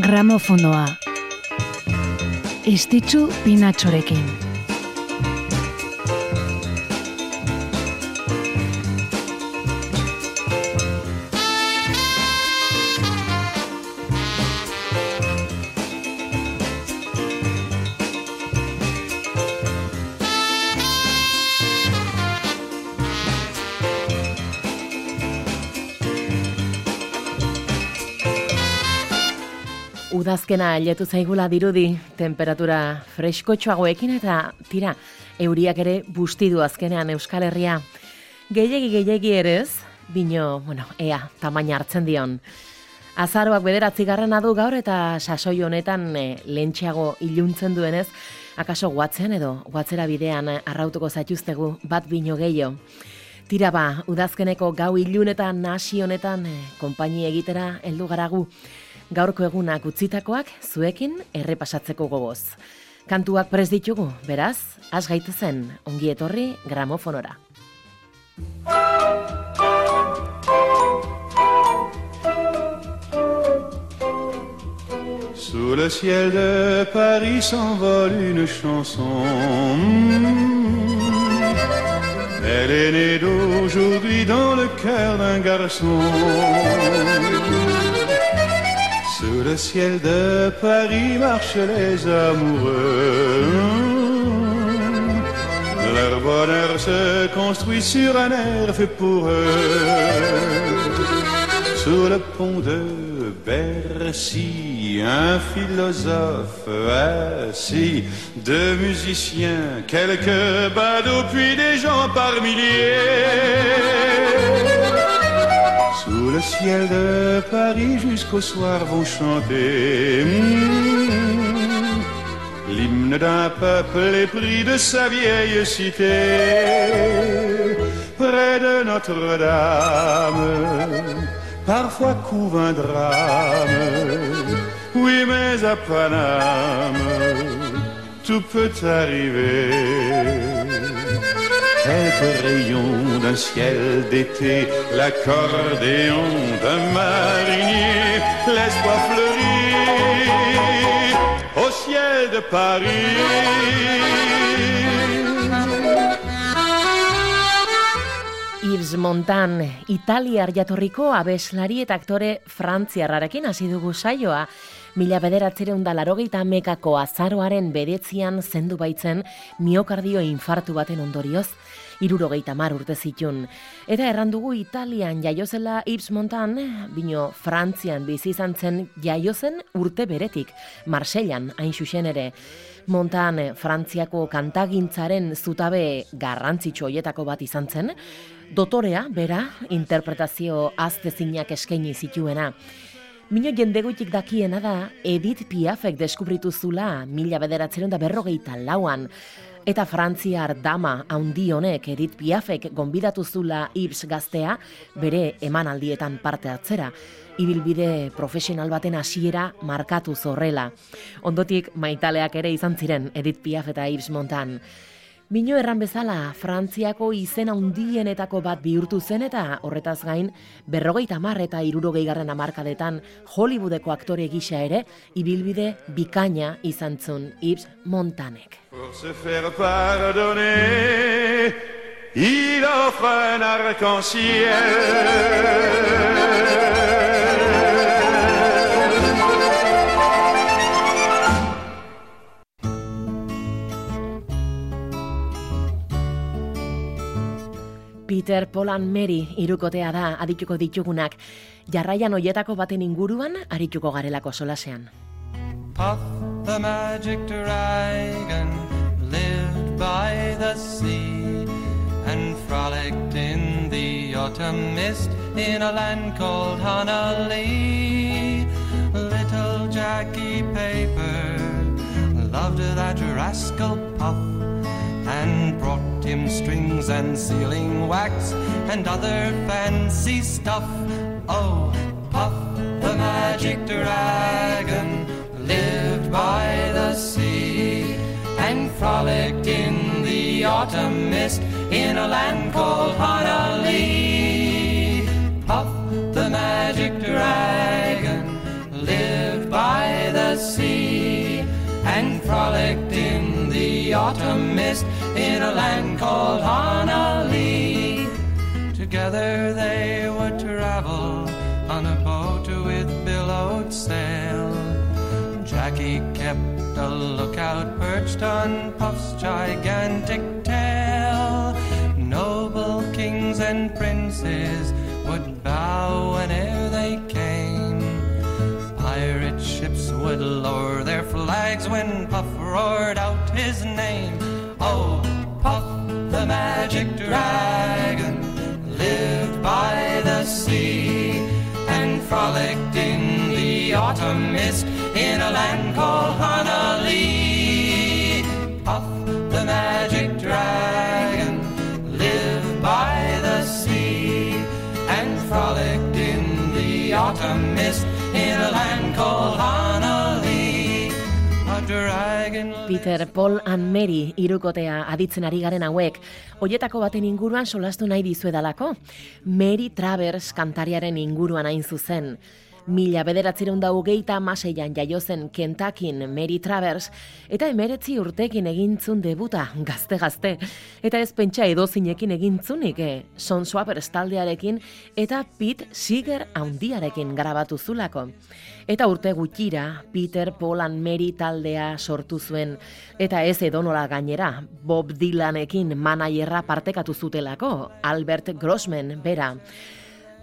Gramofonoa. Estitzu pinatxorekin. Udazkena ailetu zaigula dirudi, temperatura freskotxoagoekin eta tira, euriak ere bustidu azkenean Euskal Herria. Gehiegi gehiegi ere ez, bino, bueno, ea, tamaina hartzen dion. Azaroak bederatzi garrana du gaur eta sasoi honetan e, lentxeago iluntzen duenez, akaso guatzen edo guatzera bidean arrautuko zaituztegu bat bino gehiago. Tira ba, udazkeneko gau ilunetan nasi honetan e, konpaini egitera heldu garagu gaurko egunak utzitakoak zuekin errepasatzeko gogoz. Kantuak prez ditugu, beraz, has gaitezen ongi etorri gramofonora. Sous le ciel de Paris s'envole une chanson. Elle est née d'aujourd'hui dans le cœur d'un garçon. Sous le ciel de Paris marchent les amoureux. Leur bonheur se construit sur un air fait pour eux. Sous le pont de Bercy, un philosophe assis, deux musiciens, quelques badauds, puis des gens par milliers. Le ciel de Paris jusqu'au soir vont chanter mmh, l'hymne d'un peuple épris de sa vieille cité. Près de Notre-Dame, parfois couve un drame. Oui, mais à Paname, tout peut arriver quelques rayons d'un ciel d'été, l'accordéon d'un marinier, l'espoir fleurit au ciel de Paris. Yves Montan, Italiar jatorriko abeslari eta aktore frantziarrarekin hasi dugu saioa. Mila bederatzeren da larogeita mekako azaroaren bedetzian zendu baitzen miokardio infartu baten ondorioz, irurogeita mar urte zitun. Eta errandugu Italian jaiozela Ips Montan, bino Frantzian bizi izan zen jaiozen urte beretik, Marsellan hain xuxen ere. Montan Frantziako kantagintzaren zutabe garrantzitsu hoietako bat izan zen, dotorea, bera, interpretazio aztezinak eskaini zituena. Mino jendegoitik dakiena da, Edith Piafek deskubritu zula mila bederatzen da berrogeita lauan. Eta frantziar dama haundi honek Edith Piafek gonbidatu zula Ips gaztea bere emanaldietan parte hartzera. Ibilbide profesional baten hasiera markatu zorrela. Ondotik maitaleak ere izan ziren Edith Piaf eta Ips Montan. Bino erran bezala, Frantziako izena undienetako bat bihurtu zen eta horretaz gain, berrogeita mar eta irurogei garren amarkadetan Hollywoodeko aktore gisa ere, ibilbide bikaina izan zun Yves Montanek. il offre un Peter Polan Mary irukotea da adituko ditugunak. Jarraian hoietako baten inguruan arituko garelako solasean. Puff the magic dragon lived by the sea and frolicked in the autumn mist in a land called Honolulu. Little Jackie Paper loved that rascal Puff and brought him strings and sealing wax and other fancy stuff. Oh, Puff the magic dragon lived by the sea and frolicked in the autumn mist in a land called Honolulu. Puff the magic dragon lived by the sea and frolicked in the autumn mist in a land called Honolulu. Together they would travel on a boat with billowed sail. Jackie kept a lookout perched on Puff's gigantic tail. Noble kings and princes would bow whenever they came. Pirate ships would lower their flags when Puff roared out his name. Magic dragon lived by the sea and frolicked in the autumn mist in a land called. Peter, Paul and Mary irukotea aditzen ari garen hauek, hoietako baten inguruan solastu nahi dizuedalako. Mary Travers kantariaren inguruan hain zuzen. Mila bederatzireun da hogeita amaseian jaiozen Kentuckyn Mary Travers, eta emeretzi urtekin egintzun debuta, gazte-gazte. Eta ez pentsa edozinekin egintzunik, eh? Son Swappers taldearekin eta Pete Seeger haundiarekin grabatu zulako. Eta urte gutxira, Peter, Paul and Mary taldea sortu zuen, eta ez edonola gainera, Bob Dylanekin manaierra partekatu zutelako, Albert Grossman bera.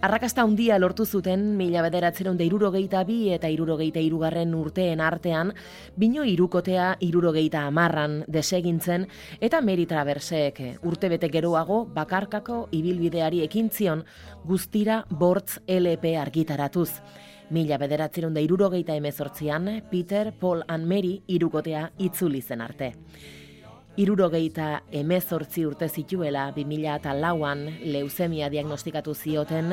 Arrakasta handia lortu zuten mila bederatzeron da irurogeita bi eta irurogeita irugarren urteen artean, bino irukotea irurogeita amarran desegintzen eta Mary Traversek urtebete geroago bakarkako ibilbideari ekintzion guztira bortz LP argitaratuz. Mila bederatzeron da irurogeita emezortzian, Peter, Paul and Mary irukotea itzuli zen arte. Irurogeita emezortzi urte zituela 2000 eta lauan leuzemia diagnostikatu zioten,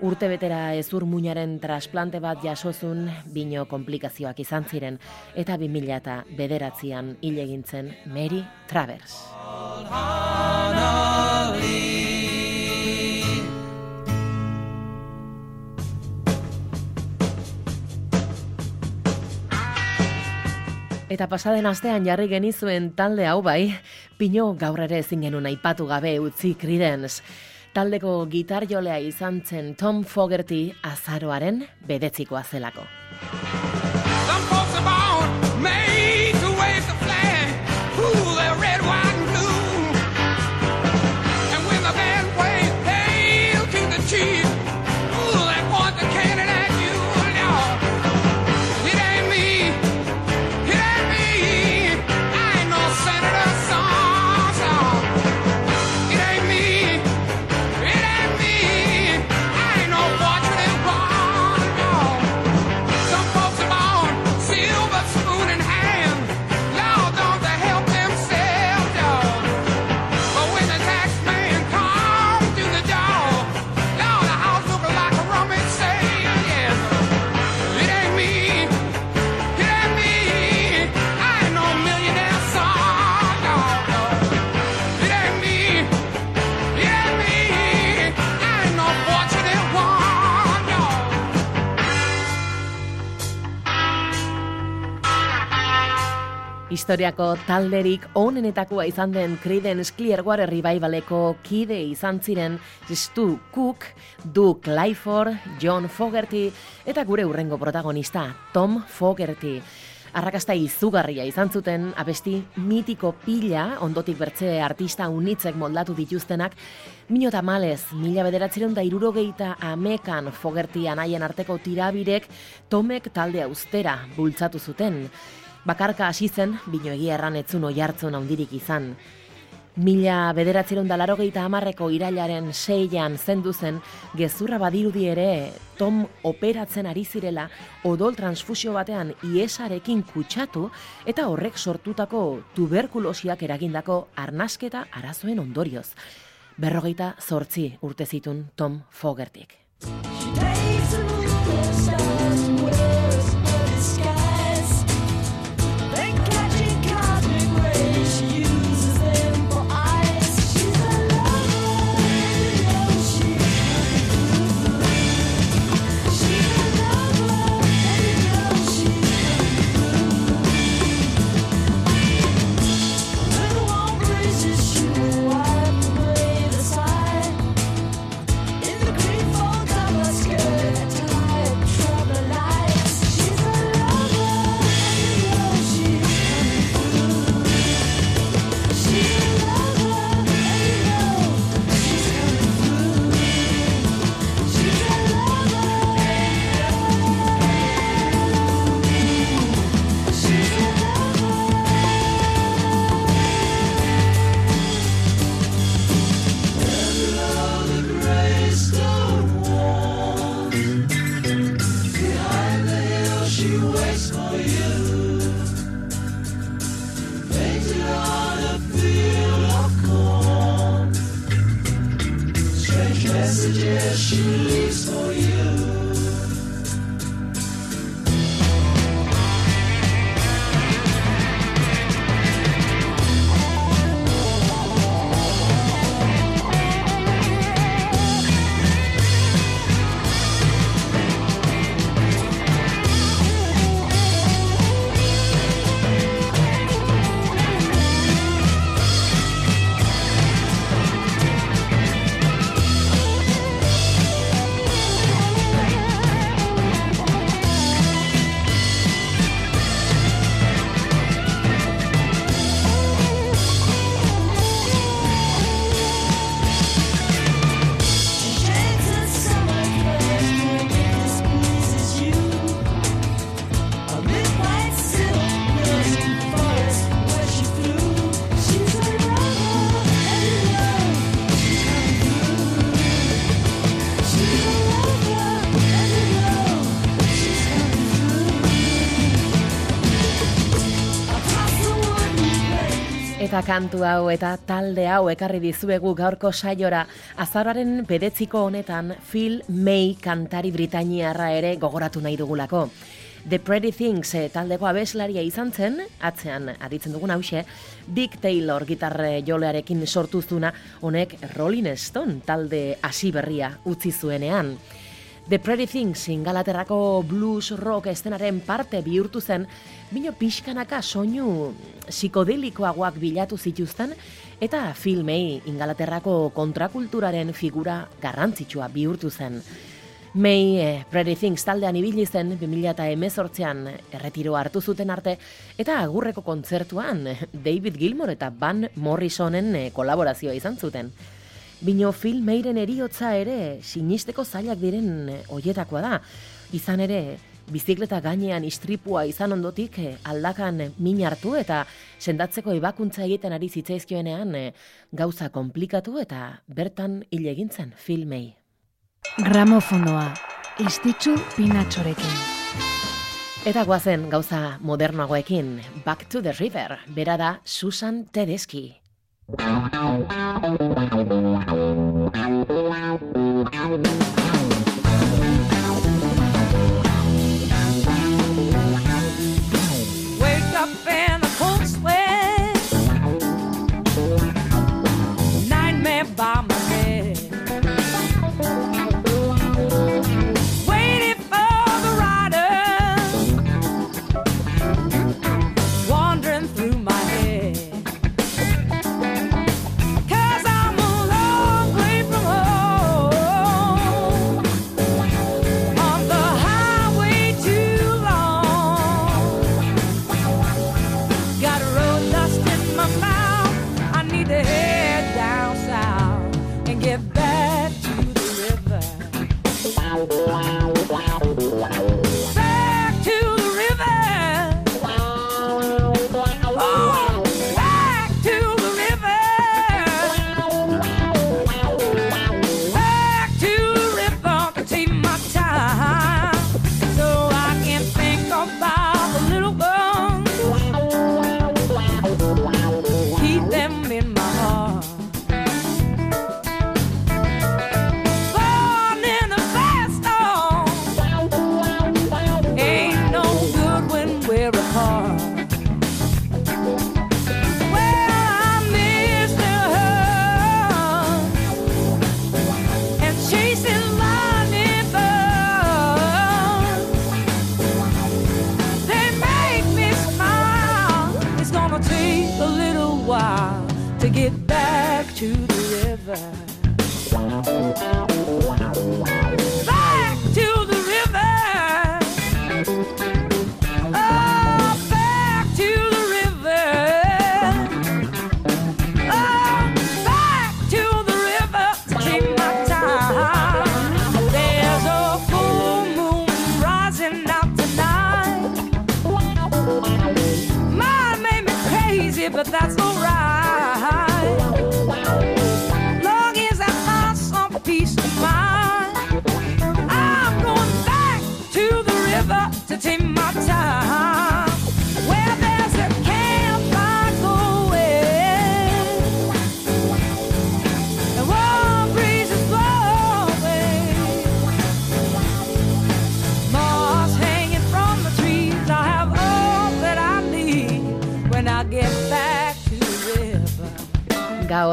urte betera ezur muñaren trasplante bat jasozun bino komplikazioak izan ziren, eta 2000 eta bederatzean hile egintzen Mary Travers. Eta pasaden astean jarri genizuen talde hau bai, pino gaur ere ezin genuen aipatu gabe utzi Creedence. Taldeko gitar jolea izan zen Tom Fogerty azaroaren bedetzikoa zelako. Historiako talderik onenetakoa izan den Creedence Clearwater Revivaleko kide izan ziren Stu Cook, Duke Clifford, John Fogerty eta gure urrengo protagonista Tom Fogerty. Arrakasta izugarria izan zuten abesti mitiko pila, ondotik bertze artista unitzek moldatu dituztenak, Mino tamalez, mila bederatzeron da irurogeita amekan Fogerty anaien arteko tirabirek Tomek talde austera bultzatu zuten. Bakarka hasi zen, bino egia erran etzun oi hartzun handirik izan. Mila bederatzeron da larogeita amarreko irailaren seian zendu zen, gezurra badirudi ere Tom operatzen ari zirela odol transfusio batean iesarekin kutsatu eta horrek sortutako tuberkulosiak eragindako arnasketa arazoen ondorioz. Berrogeita zortzi urte zitun Tom Fogertik. Eta kantu hau eta talde hau ekarri dizuegu gaurko saiora azararen bedetziko honetan Phil May kantari Britainiarra ere gogoratu nahi dugulako. The Pretty Things eh, taldeko abeslaria izan zen, atzean aditzen dugun hause, Dick Taylor gitarre jolearekin sortuzuna honek Rolling Stone talde hasi berria utzi zuenean. The Pretty Things ingalaterrako blues rock estenaren parte bihurtu zen, bino pixkanaka soinu psikodelikoagoak bilatu zituzten, eta filmei ingalaterrako kontrakulturaren figura garrantzitsua bihurtu zen. May eh, Pretty Things taldean ibili zen 2018an erretiro hartu zuten arte eta agurreko kontzertuan David Gilmour eta Van Morrisonen eh, kolaborazioa izan zuten. Bino Phil Mayren eriotza ere sinisteko zailak diren eh, hoietakoa da. Izan ere, bizikleta gainean istripua izan ondotik eh, aldakan min hartu eta sendatzeko ebakuntza egiten ari zitzaizkioenean eh, gauza komplikatu eta bertan hil egin zen Phil May. Gramofonoa, istitzu pinatxorekin. Eta guazen gauza modernoagoekin, Back to the River, bera da Susan Tedeschi. Thank you.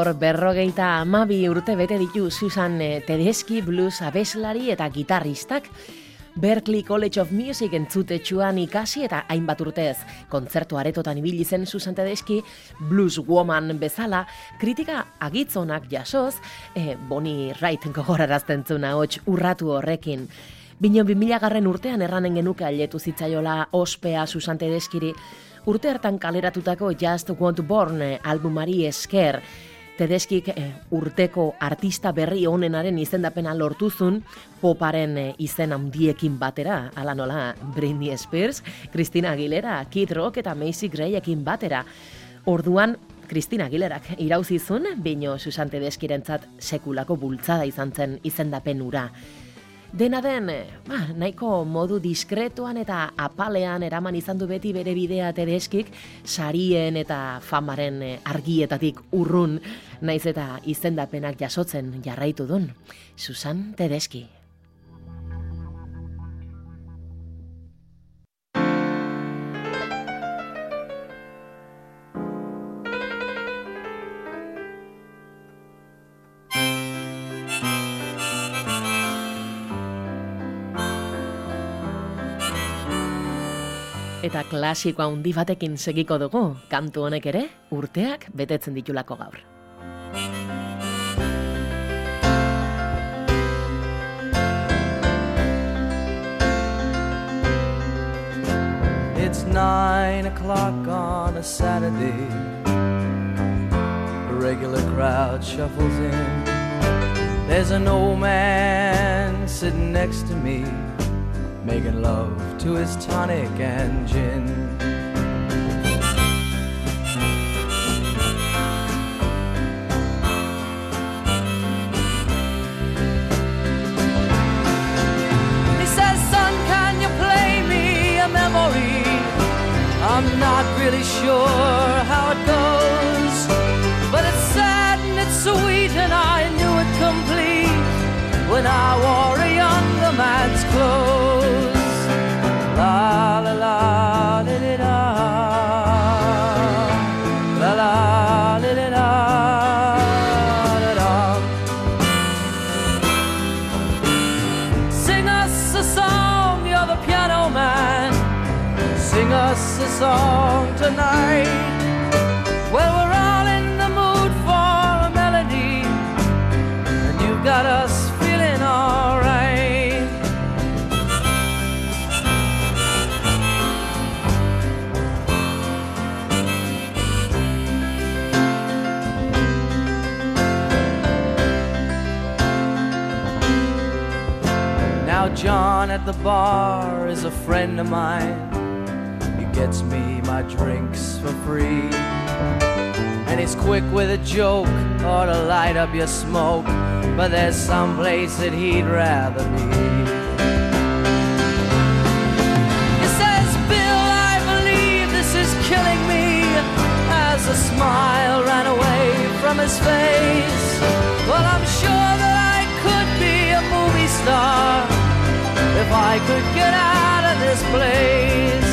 Gaur berrogeita amabi urte bete ditu Susan eh, Tedeschi blues abeslari eta gitarristak. Berkeley College of Music entzutetxuan ikasi eta hainbat urtez kontzertu aretotan ibili zen Susan Tedeschi blues woman bezala kritika agitzonak jasoz, eh, Bonnie gogorarazten zuna hots urratu horrekin. Bino 2000 garren urtean erranen genuke ailetu zitzaiola ospea Susan Tedeskiri, urte hartan kaleratutako Just Want Born eh, albumari esker, Tedeskik eh, urteko artista berri onenaren izendapena lortuzun, poparen eh, izen handiekin batera, ala nola Britney Spears, Christina Aguilera, Kid Rock eta Macy Grayekin batera. Orduan, Christina Aguilerak irauzizun, bino Susan Tedeskirentzat sekulako bultzada izan zen izendapen ura. Dena den, ba, nahiko modu diskretuan eta apalean eraman izan du beti bere bidea tedeskik, sarien eta famaren eh, argietatik urrun, naiz eta izendapenak jasotzen jarraitu dun. Susan Tedeski. Eta klasiko handi batekin segiko dugu, kantu honek ere, urteak betetzen ditulako gaur. It's nine o'clock on a Saturday. A regular crowd shuffles in. There's an old man sitting next to me, making love to his tonic and gin. He says, Son, can you play me a memory? I'm not really sure how it goes, but it's sad and it's sweet, and I knew it complete when I wore a younger man's us a song tonight. Well, we're all in the mood for a melody, and you got us feeling alright. Now, John at the bar is a friend of mine. Gets me my drinks for free. And he's quick with a joke or to light up your smoke. But there's some place that he'd rather be. He says, Bill, I believe this is killing me. As a smile ran away from his face. Well, I'm sure that I could be a movie star if I could get out of this place.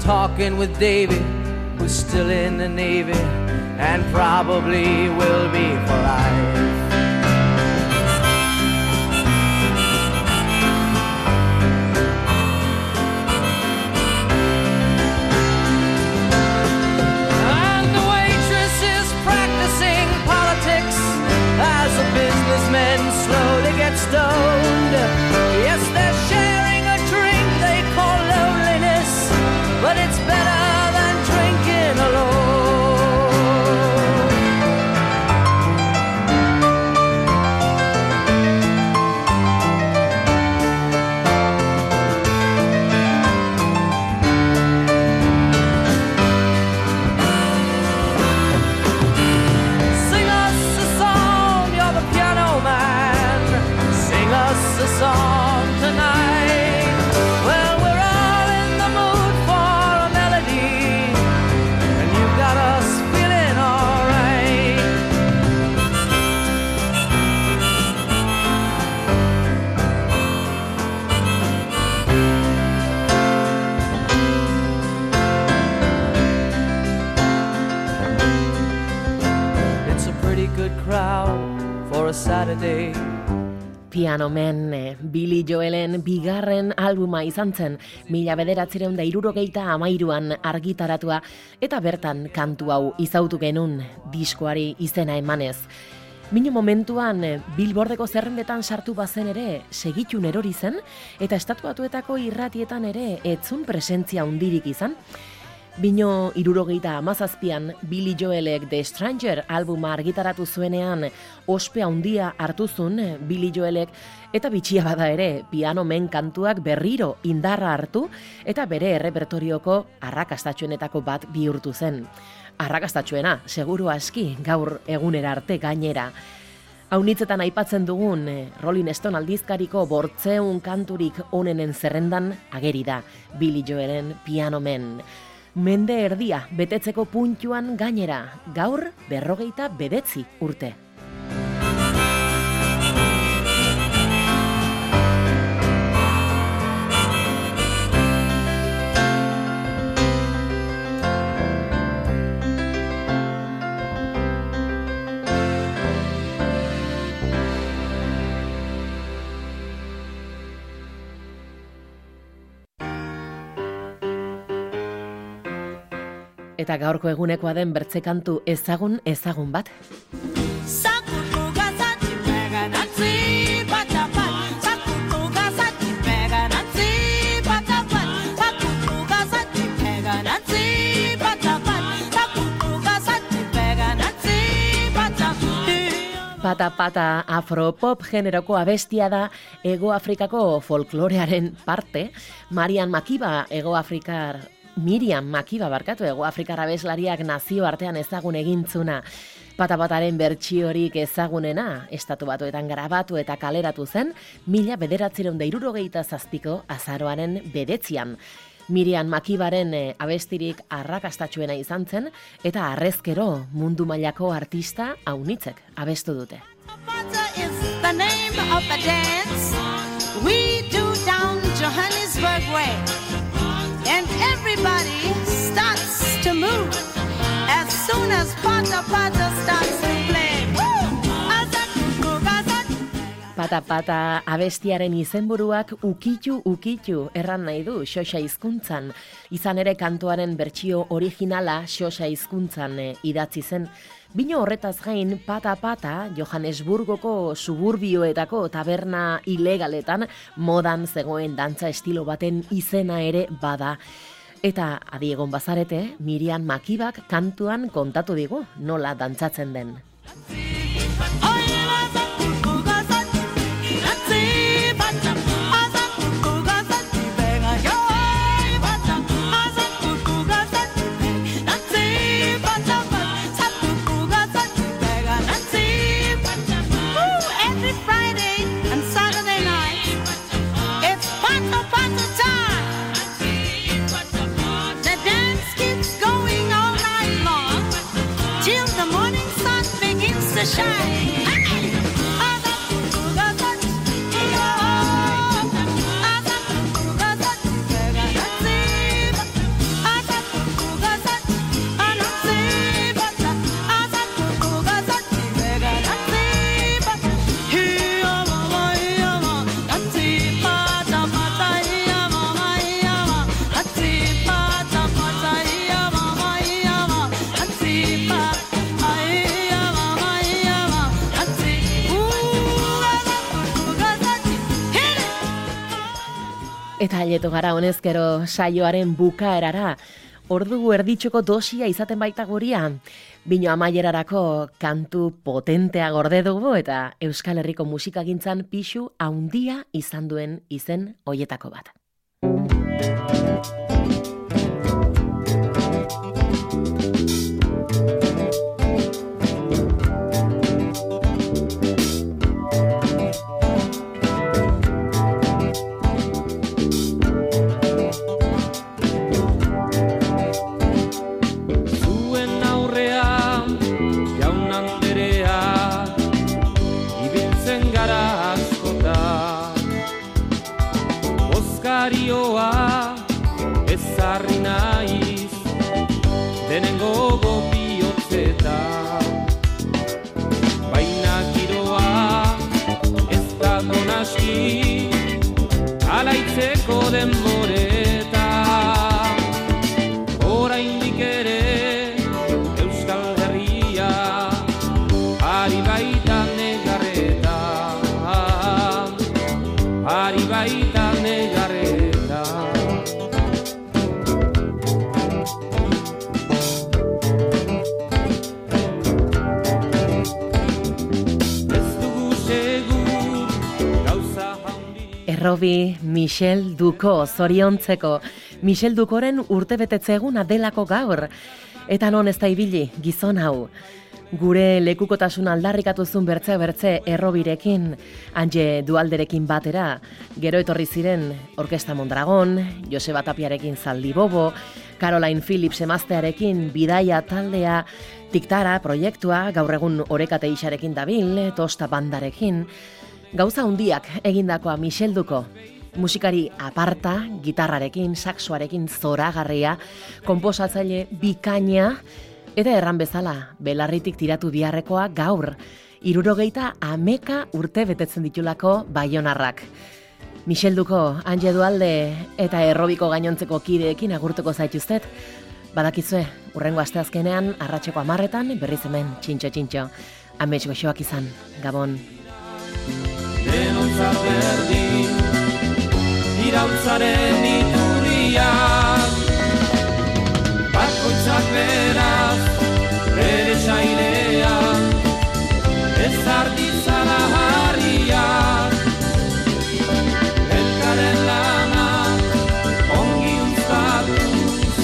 Talking with Davy, who's still in the Navy and probably will be for life. And good crowd for a Saturday. Piano Man, eh, Billy Joelen bigarren albuma izan zen, mila bederatzireun da irurogeita amairuan argitaratua, eta bertan kantu hau izautu genun diskoari izena emanez. Minu momentuan eh, Bilbordeko zerrendetan sartu bazen ere segitun erori zen eta estatuatuetako irratietan ere etzun presentzia hundirik izan. Bino irurogeita amazazpian Billy Joelek The Stranger albuma argitaratu zuenean ospea handia hartu zuen Billy Joelek eta bitxia bada ere piano men kantuak berriro indarra hartu eta bere errepertorioko arrakastatxuenetako bat bihurtu zen. Arrakastatxuena, seguru aski, gaur egunera arte gainera. Haunitzetan aipatzen dugun eh, Rolling Stone aldizkariko bortzeun kanturik onenen zerrendan ageri da Billy Joelen Piano Men. Mende erdia betetzeko puntuan gainera, gaur berrogeita bedetzi urte. Eta gaurko egunekoa den bertzekantu ezagun ezagun bat. Pata pata afropop generoko abestia da Ego Afrikako folklorearen parte. Marian Makiba Ego Afrikar Miriam Makiba barkatu Ego Afrikar abeslariak nazio artean ezagun egintzuna. Patapataren bertsiorik ezagunena, estatu batuetan grabatu eta kaleratu zen, mila bederatzireun da irurogeita zazpiko azaroaren bedetzian. Miriam Makibaren eh, abestirik arrakastatxuena izan zen, eta arrezkero mundu mailako artista haunitzek abestu dute. we do down Johannesburg way. Everybody starts to move as soon as Pata Pata starts to play. Pata pata abestiaren izenburuak ukitu ukitu erran nahi du xoxa hizkuntzan. Izan ere kantuaren bertsio originala xoxa hizkuntzan eh, idatzi zen. Bino horretaz gain, pata pata, Johannesburgoko suburbioetako taberna ilegaletan modan zegoen dantza estilo baten izena ere bada. Eta adiegon bazarete, Miriam Makibak kantuan kontatu digu nola dantzatzen den. Begins to Eta ailetu gara honezkero saioaren bukaerara, ordu erditxoko dosia izaten baita guria, bino amaierarako kantu potentea gorde dugu eta Euskal Herriko musikagintzan pixu haundia izan duen izen hoietako bat. Errobi Michel Duko zoriontzeko. Michel Dukoren urte betetze eguna delako gaur. Eta non ez da ibili gizon hau. Gure lekukotasun aldarrikatu zuen bertze bertze errobirekin, Anje Dualderekin batera, gero etorri ziren Orkesta Mondragon, Joseba Tapiarekin Zaldi Bobo, Caroline Phillips emaztearekin Bidaia taldea, Tiktara proiektua, gaur egun orekate isarekin dabil, Tosta bandarekin, Gauza hundiak egindakoa Michel Duko. Musikari aparta, gitarrarekin, saxoarekin zoragarria, konposatzaile bikaina, eta erran bezala, belarritik tiratu biharrekoa gaur, irurogeita ameka urte betetzen ditulako baionarrak. Michel Duko, Anje Dualde eta errobiko gainontzeko kideekin agurtuko zaituztet, badakizue, urrengo asteazkenean, arratseko amarretan, berriz hemen, txintxo-txintxo, amets goxoak izan, Gabon. Denontzat berdin Iraultzaren iturriak Bakoitzak beraz bere sailean Ez arditzala harriak Elkaren lana ongi untzatuz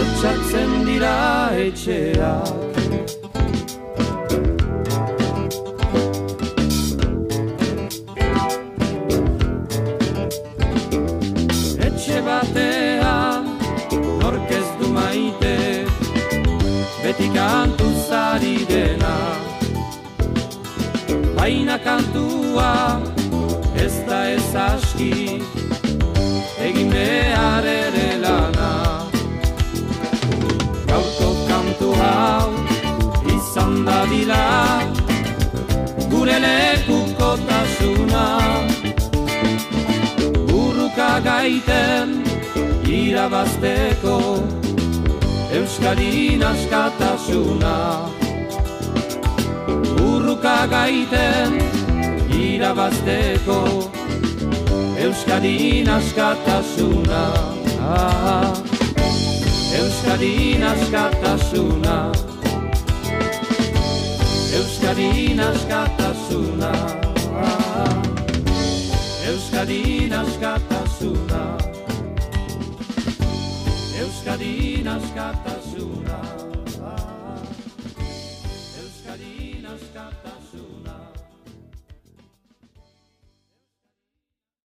Altxatzen dira etxeak Baina kantua ez da ez aski Egin behar ere lana. Gaurko kantu hau izan dadila Gure lekukotasuna. Burruka gaiten irabazteko Euskadin askatasuna. Burruka gaiten irabazteko Euskadin askatasuna. Ah, Euskadin askatasuna. Euskadin askatasuna. Ah, Euskadin askatasuna. Euskadin askatasuna